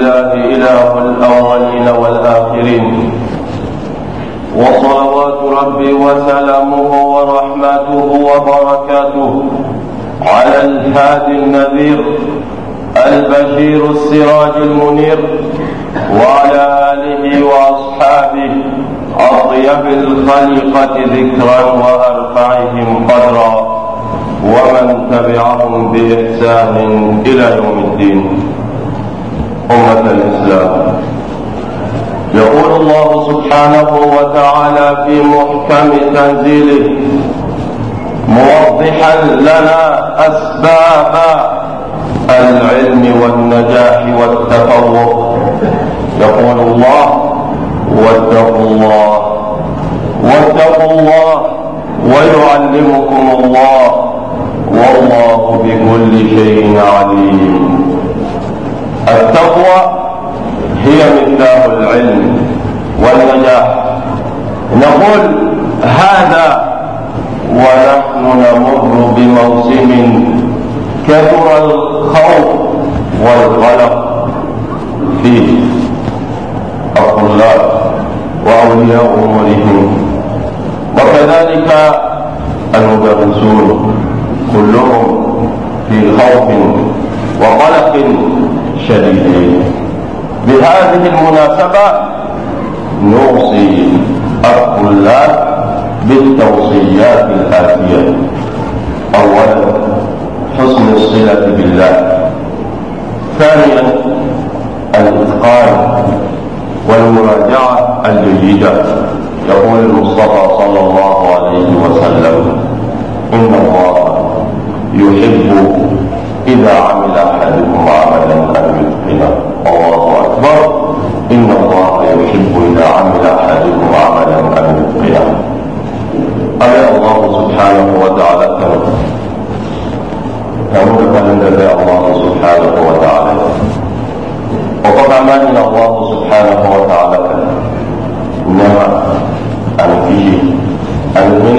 لله إله الأولين والآخرين. وصلوات ربي وسلامه ورحمته وبركاته على الهادي النذير البشير السراج المنير وعلى آله وأصحابه أطيب الخليقة ذكرا وأرفعهم قدرا ومن تبعهم بإحسان إلى يوم الدين. أمة الإسلام. يقول الله سبحانه وتعالى في محكم تنزيله موضحا لنا أسباب العلم والنجاح والتفوق. يقول الله واتقوا الله واتقوا الله ويعلمكم الله والله بكل شيء عليم. التقوى هي مفتاح العلم والنجاح. نقول هذا ونحن نمر بموسم كثر الخوف والقلق فيه. الطلاب وأولياء أمورهم. وكذلك المدرسون كلهم في خوف وقلق شديد بهذه المناسبة نوصي الطلاب بالتوصيات الآتية. أولا حسن الصلة بالله. ثانيا الإتقان والمراجعة الجيدة. يقول المصطفى صلى الله عليه وسلم إن الله يحب إذا عمل أحدكم عملا أن يتقنه الله أكبر. إن الله يحب إذا عمل أحدكم عملا أن يتقنه ألا الله سبحانه وتعالى. كرم كان الله سبحانه وتعالى. وقد أماننا الله سبحانه وتعالى. إنما أن فيه أن من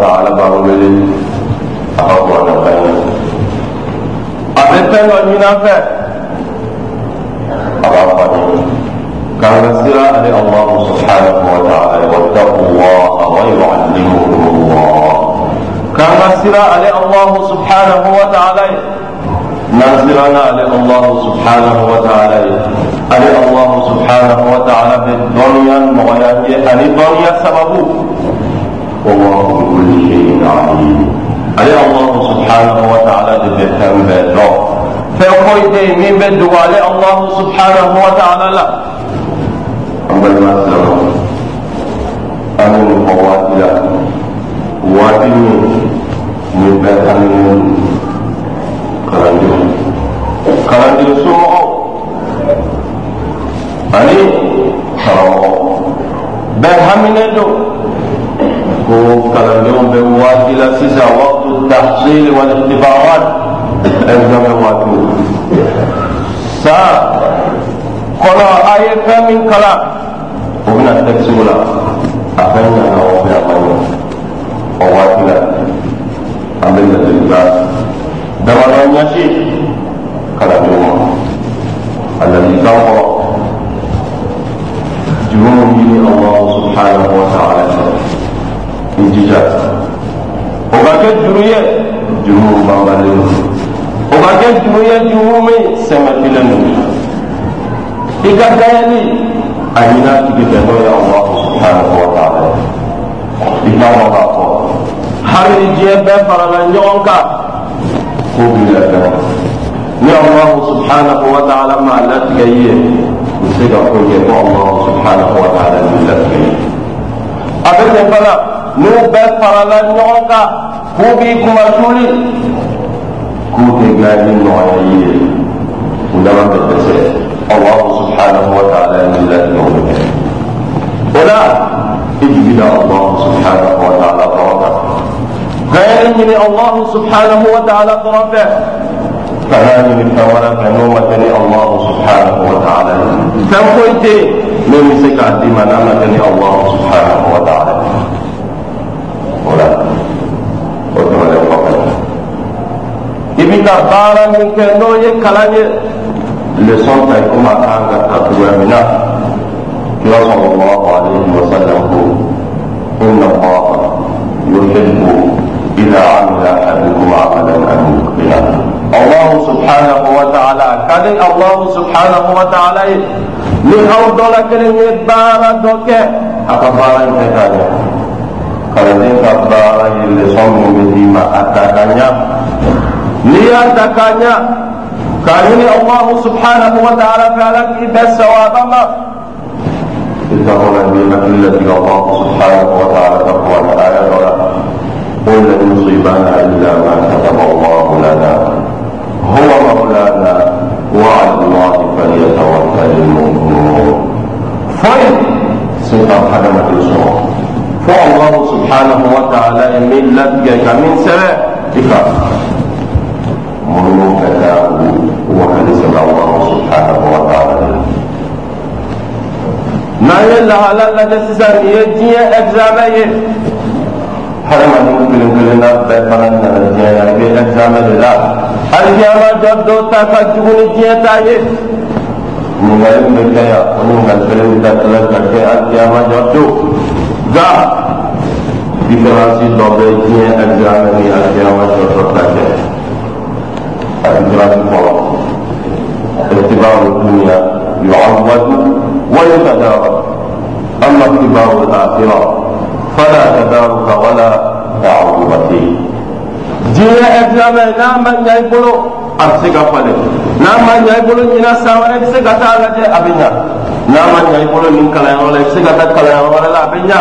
an allahu subhanahu wa ta'ala b'an wele a ka kuranɛ kan ye a bɛ fɛn dɔ ɲini an fɛ a b'a fɔ an ye k'an ka sira ale allahu subhanahu wa ta'ala ye wattaqu allaha wa yu'allimukum allah كما سرى على الله سبحانه وتعالى ناصرنا على الله سبحانه وتعالى على الله سبحانه وتعالى بالدنيا مغيانية أن الدنيا سببه والله بكل شيء عليم على الله سبحانه وتعالى بفهم بالله فيقول من بدو على الله سبحانه وتعالى لا أما المسلم أنا المقواتل waati min nin bɛɛ kaminen kalandenw kalanden somɔgɔw ani karamɔgɔ bɛɛ haminen don ko kalandenw bɛ waati la sisan waktu tahsil وكلام بواد إلى سيسا وقت التحصيل والاختبارات أجمع واتو سا قال آية من كلام ومن التكسولا أفنى نوابي أمانيا وواتلا أمين الإنسان دوانا يشي كلام يوم الذي سوف جنوبي الله سبحانه وتعالى jija o ka kɛ juru ye juru min banbalen don o ka kɛ juru ye juru min sɛmɛtilen don i ka dayɛli a ɲini a tigi fɛ n'o ye allahu subhanahu wa ta'ala ye i k'a dɔn k'a fɔ hali ni diɲɛ bɛɛ farala ɲɔgɔn kan k'o b'i labɛn ni allahu subhanahu wa ta'ala ma latigɛ i ye u se ka ko kɛ ko allahu subhanahu wa ta'ala b'i latigɛ i ye a bɛ ten fana n'u bɛɛ farala ɲɔgɔn kan k'u b'i kuma suli k'u tɛ dilan ni nɔgɔya i ye ndama bɛ dɛsɛ allahu subhanahu wa ta'ala ye latigɛ o bɛ kɛ o la i jigila allahu subhanahu wa ta'ala dɔrɔn kan ka yɛrɛ ɲini allahu subhanahu wa ta'ala dɔrɔn fɛ kana ɲini fɛn wɛrɛ fɛ n'o ma kɛ ni allahu subhanahu wa ta'ala ye fɛn foyi tɛ yen min bɛ se k'a d'i ma n'a ma kɛ ni allahu subhanahu wa ta'ala i bɛ ka baara min kɛ n'o ye kalan ye. Leçon ta i komi a kan ka ta cogoya min na. Kira sallallahu alaihi wa sallam ko inna allaha yuhibbu idha amila ahadukum amalan an yutqina Allah subhanahu wa ta'ala kadi Allah subhanahu wa ta'ala ye. Ni aw dɔ la kelen ye baara dɔ kɛ a ka baara in kɛ ka ɲɛ kalanden ka baara ye leçon min bɛ d'i ma a ta ka ɲa n'i y'a ta ka ɲa k'a ɲini Allah subhanahu wa ta'ala fɛ ala k'i bɛ sawaba ma اتقوا النعمة التي الله سبحانه وتعالى تقوى الآية قل لن يصيبنا إلا ما كتب الله لنا هو مولانا وعلى الله فليتوكل المؤمنون فإن سيطة حدمة الصور فالله سبحانه وتعالى من لبك من سبب إفاق منو كتاب وحدث الله سبحانه وتعالى n'an ye lahala lajɛ sisan nin ye diɲɛ examen ye hadamaden kelen kelenna bɛɛ fana nana diɲɛ na i bɛ examen de la alikiyama jɔ dɔw ta ka jugu ni diɲɛ ta ye ɲininkali min bɛ kɛ yan o ɲininkali kelen bɛ ka tila ka kɛ alikiyama jɔ don nka différence dɔ bɛ diɲɛ examen ni alikiyama jɔ dɔ ta différence fɔlɔ اتباع الدنيا يعوض ويتدارك أما اتباع الآخرة فلا تدارك ولا تعوض فيه diɲɛ examen n'a ma ɲa i bolo a bɛ se ka falen n'a ma ɲa i bolo ɲinan san wɛrɛ i bɛ se ka taa lajɛ a bɛ ɲa n'a ma ɲa i bolo nin kalanyɔrɔ la i bɛ se ka taa kalanyɔrɔ wɛrɛ la a bɛ ɲa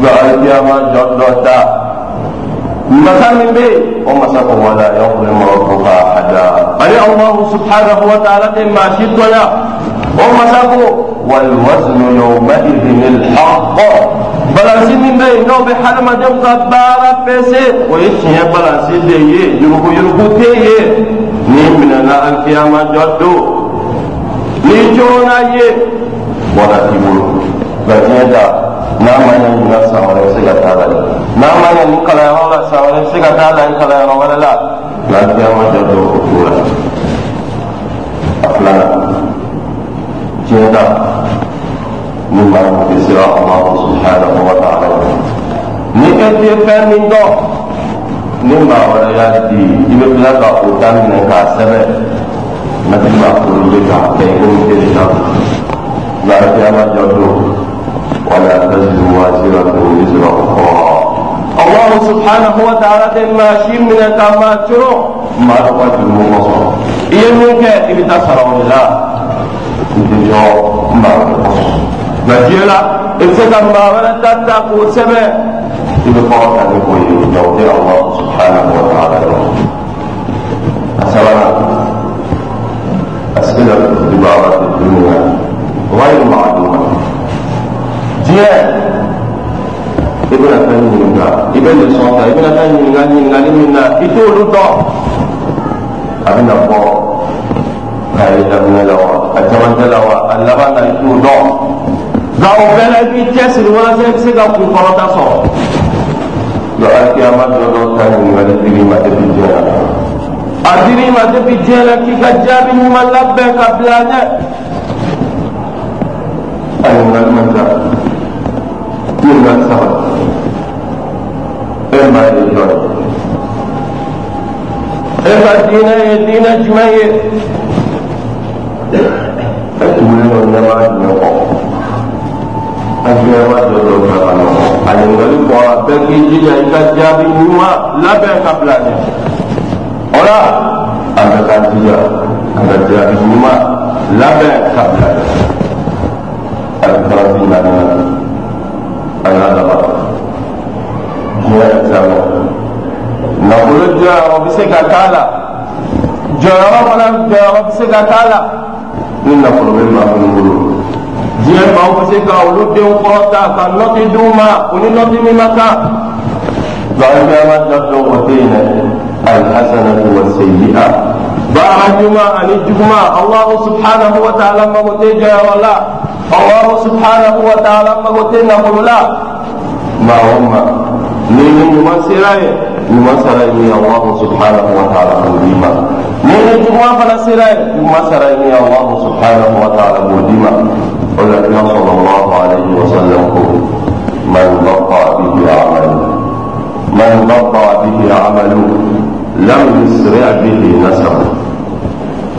nka alikiyama jɔ dɔ ta masa min yen o masa ko wala yawulima rabbuka ahada ani allahu subhanahu wa ta'ala tɛ maa si tɔɲa o masa ko walwaznu yawmaidin alhaq balansi min yen n'o bɛ hadamadenw ka baara pese. O ye tiɲɛ balansi de ye yurugu yurugu tɛ yen n'i minɛna alikiyama jɔ don n'i joona ye. Wara t'i bolo nka diɲɛ ta n'a ma ɲɛ ɲina san wɛrɛ i bɛ se ka taa la dɛ n'a ma ɲɛ nin kalanyɔrɔ la san wɛrɛ i bɛ se ka taa la nin kalanyɔrɔ wɛrɛ la nka alikiyama jɔ don o cogo la a filanan diɲɛ ta ni maa min bɛ siran Allahu subhanahu wa ta'ala ni e tɛ fɛn min dɔn ni maa wɛrɛ y'a di i bɛ tila ka o daminɛ k'a sɛbɛn mɛtiri b'a korige k'a kɛ i komi e de ta nka alikiyama jɔ don ولا تزر وازرة وزر أخرى Allah subhanahu wa ta'ala tɛ maa si minɛ ka maa coro maa dɔ ka jurumu kɔ sɔrɔ i ye min kɛ i bɛ taa sara o de la n tɛ jɔ maa wɛrɛ kɔ nka diɲɛ la i bɛ se ka maa wɛrɛ ta ta k'o sɛbɛn i bɛ kɔrɔ ta ni o ye nka o tɛ Allah subhanahu wa ta'ala yɔrɔ a sabanan a sigi la dugu a wɛrɛ dugu min na o b'a yɛlɛma a dun diɲɛ bɛna fɛn ɲininka i bɛ lesɔn ta i bɛna fɛn ɲininka ɲininkali min na i t'olu dɔn a bɛna fɔ k'a ye daminɛ la wa a camancɛ la wa a laban na i t'o dɔn nka o bɛɛ la i b'i cɛsiri walasa i bɛ se ka kun kɔrɔta sɔrɔ nka alikiyama dɔ dɔ ta ɲininkali diri ma depuis diɲɛ la a diri ma depuis diɲɛ la k'i ka jaabi ɲuman labɛn ka bila ɲɛ a ɲininkali man ca ɲininkali saba Ada kasih ada ada a examen nafolo jɔyɔrɔ bɛ se ka k'a la jɔyɔrɔ fana jɔyɔrɔ bɛ se ka k'a la ni nafolo bɛ maa minnu bolo diɲɛ maaw bɛ se ka olu denw kɔrɔta ka nɔti d'u ma o ni nɔti min ma kan barakɛma da dɔn o tɛ yen dɛ alhasanatu wa sayyi'a. Baara ɲuman ani juguma alahu subhanahu wa ta'ala mago tɛ jɔyɔrɔ la alahu subhanahu wa ta'ala mago tɛ nafolo la maa o maa ni ni ɲuman sera ye ɲuman sara ye min ye alahu subhanahu wa ta'ala b'o d'i ma ni ni juguman fana sera ye juguman sara ye min ye alahu subhanahu wa ta'ala b'o d'i ma o la kira sallallahu alayhi wa sallam ko man baqa bihi amalu man baqa bihi amalu lam yusri bihi nasabu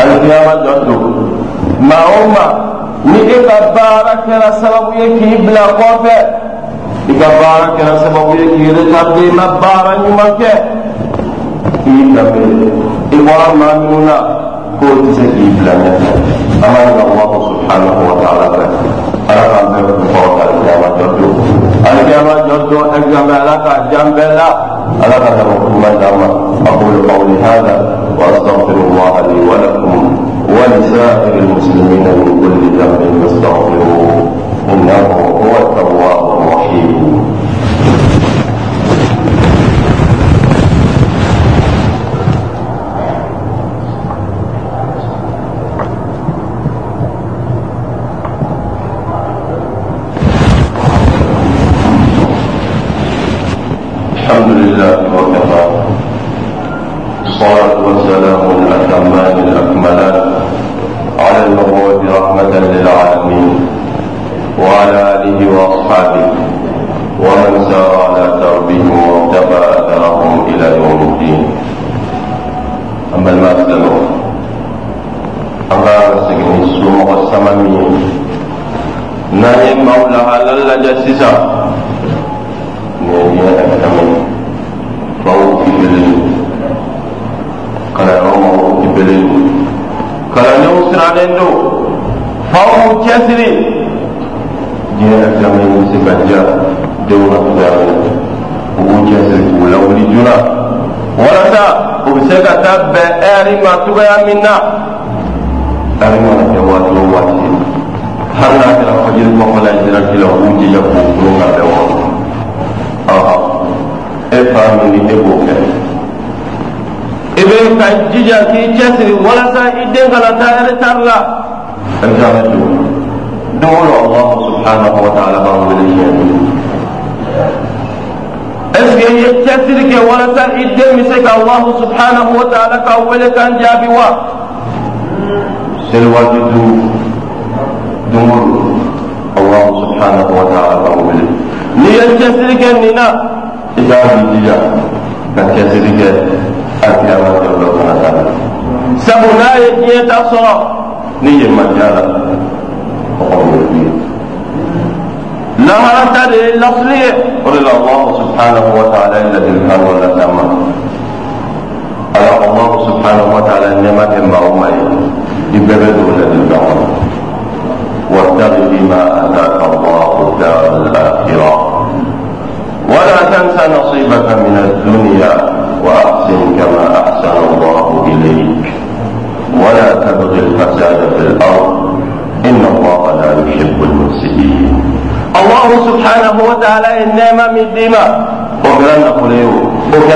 alikiyama dɔ don maa o maa ni e ka baara kɛra sababu ye k'i bila kɔfɛ i ka baara kɛra sababu ye k'i retarder i ma baara ɲuman kɛ i y'i danbe i bɔra maa minnu na k'o tɛ se k'i bila ɲɛfɛ an b'a ɲini Alahu subhanahu wa ta'ala fɛ ala k'an bɛɛ kun kɔrɔ ka alikiyama jɔ don alikiyama jɔ don examen ala k'a jan bɛɛ la ala ka dama kuma d'an ma aqulu qawli hada wa astaghfirullah li wa lakum ولسائر المسلمين من كل ذنب فاستغفروه dalo an ka segin sama ye n'an ye halal lahala lajɛ sisan nin ye ɛfɛmi faw kibele kalanyɔrɔ maaw kibele kalandenw sirannen don faw cɛsiri diɲɛ ɛfɛmi bɛ se ka diya denw na cogoya min na u b'u cɛsiri k'u u bɛ se ka taa bɛn ɛri ma cogoya min na ɛri mana kɛ waati o waati hali n'a kɛra fajiri kɔfɛla ye dirati la u b'u jija k'u kulon ka bɛn wa e fa min ni e b'o kɛ i bɛ ka jija k'i cɛsiri walasa i den kana taa retard la examen don don o don Allahu subhanahu wa ta'ala b'an wele siɲɛ duuru est ce que i ye cɛsiri kɛ walasa i den bɛ se ka Allahu subhanahu wa ta'ala ka wele kan jaabi wa seli waati duuru don o don Allahu subhanahu wa ta'ala b'an wele n'i ye cɛsiri kɛ nin na i k'a k'i jija ka cɛsiri kɛ alkiyama jɔyɔrɔ fana t'a la sabu n'a ye diɲɛ ta sɔrɔ ni yen ma diya la mɔgɔ bɛ wuli lahara ta de ye lasili ye o de la Allahu subhanahu wa ta'ala an ma ala Allahu subhanahu wa ta'ala ye nɛɛma kɛ maa o maa ye i bɛɛ bɛ don ladilikan kɔnɔ وابتغ فيما آتاك الله الدار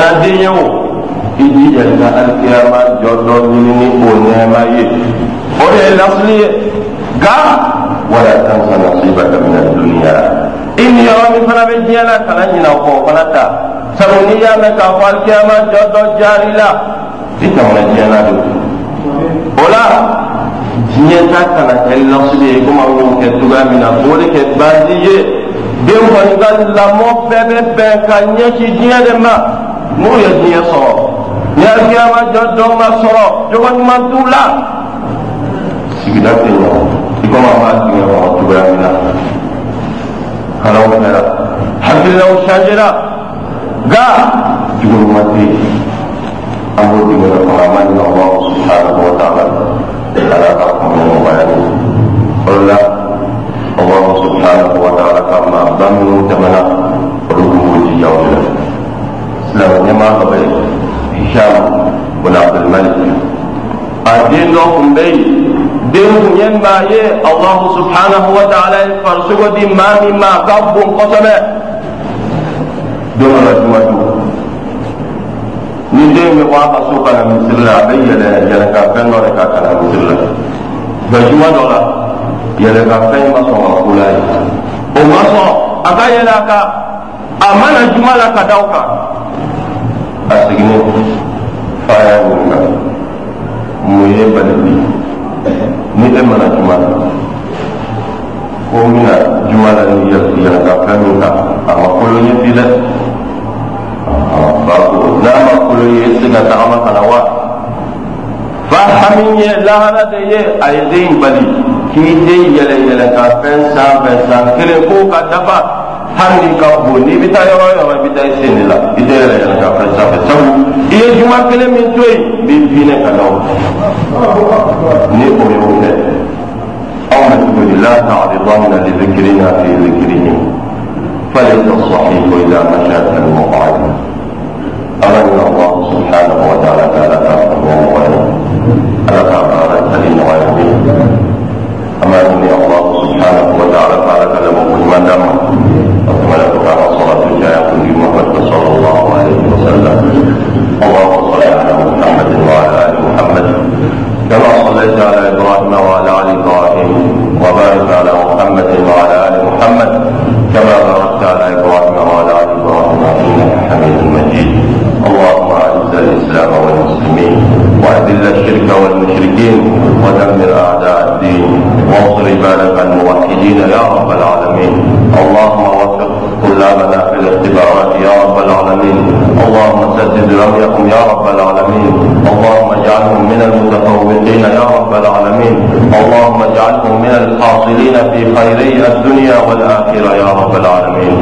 adéyẹ̀wò. Ìdí ẹ̀ka alikiyama jọdọ nínú ní ònìyàmá yẹ o de ye lasili ye nka wala tan kana se ba daminɛ duniya i ni yɔrɔ min fana bɛ diɲɛ la kana ɲinɛ o kɔ o fana ta sabu n'i y'a mɛn k'a fɔ alikiyama jɔdɔ jaari la i tɛmɛna diɲɛ na de o la diɲɛ ta kana kɛ lasili ye komi an y'o kɛ cogoya min na o de kɛ baasi ye den kɔni ka lamɔ bɛɛ bɛ bɛn ka ɲɛsin diɲɛ de ma. Ye diɲɛ sɔrɔ ni alikiyama jɔ dɔ ma sɔrɔ jogo ɲuman t'u la sigida tɛ ɲɛ i komi an b'a diɲɛ kɔnɔ cogoya min na kalanw kɛra hakilinaw changera ga juguman tɛ yen an b'o dingɛ dɔ kɔnɔ an b'a ɲini Allah tun ye allahu subhanahu wa ta'ala ye farisogo di maa min ma a ka bon kosɛbɛ don dɔ la juma don ni den bɛ bɔ a ka so ka na misiri la a bɛ yɛlɛ yɛlɛ ka fɛn dɔ de ka ka misiri la nka juma dɔ la yɛlɛ ka fɛn ma sɔn ka kula ye o ma sɔn a ka yɛlɛ a kan a mana juma la ka da o kan a seginnen fa ɲininka mun ye bali bi ni e mana juma ko n bɛna juma la ni yɛlɛ ka fɛn min kan a ma kolo ɲɛ bi dɛ n'a ma kolo ye e se ka tagama ka na wa fa hami ye lahara de ye a ye den bali k'i den yɛlɛ yɛlɛ ka fɛn sanfɛ san kelen ko ka dafa hali ni ka bon n'i bɛ taa yɔrɔ o yɔrɔ i bɛ taa i sen de la i tɛ yɛlɛ yɛlɛ ka fɛn sanfɛ sabu i ye juma kelen min to yen b'i pinɛ ka da o ni o y'o kɛ aw ma tuguni la ta'ridanna li dhikrina fi dhikrihim فليس الصحيح إذا مشى كالمقعد أمن الله سبحانه وتعالى تعالى تعالى وغيره ألا تعالى تعالى وغيره أما إني الله سبحانه وتعالى تعالى كلمه كل دم وكما كان صلاة الجاية محمد صلى الله عليه وسلم. اللهم سدد رميهم يا رب العالمين. اللهم اجعلهم من المتفوقين يا رب العالمين. اللهم اجعلهم من الحاصلين في خيري الدنيا والآخرة يا رب العالمين.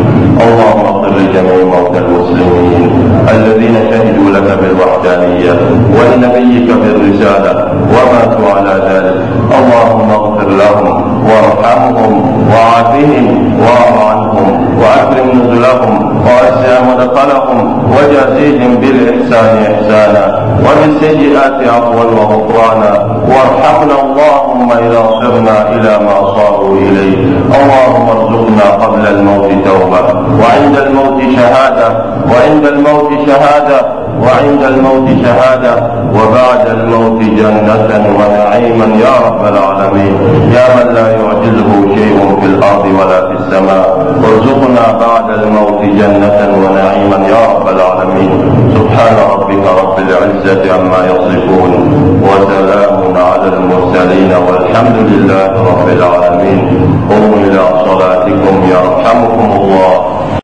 اللهم اغفر لجميع موتى المسلمين الذين شهدوا لك بالوحدانية ولنبيك بالرسالة وماتوا على ذلك. اللهم اغفر لهم وارحمهم وعافهم واعف عنهم واكرم نزلهم ووسع مدخلهم وجازيهم بالإحسان إحسانا وبالسيئات عفوا وغفرانا وارحمنا اللهم إذا صرنا إلى ما صاروا إليه. اللهم ارزقنا قبل الموت توبة. وعند الموت شهادة. وعند الموت شهادة. وعند الموت شهادة وبعد الموت جنة ونعيما يا رب العالمين. يا من لا يعجزه شيء في الأرض ولا في السماء. ارزقنا بعد الموت جنة ونعيما يا رب العالمين. سبحان ربك رب العزة عما يصفون وسلام على المرسلين والحمد لله رب العالمين. قوموا إلى صلاتكم يرحمكم الله.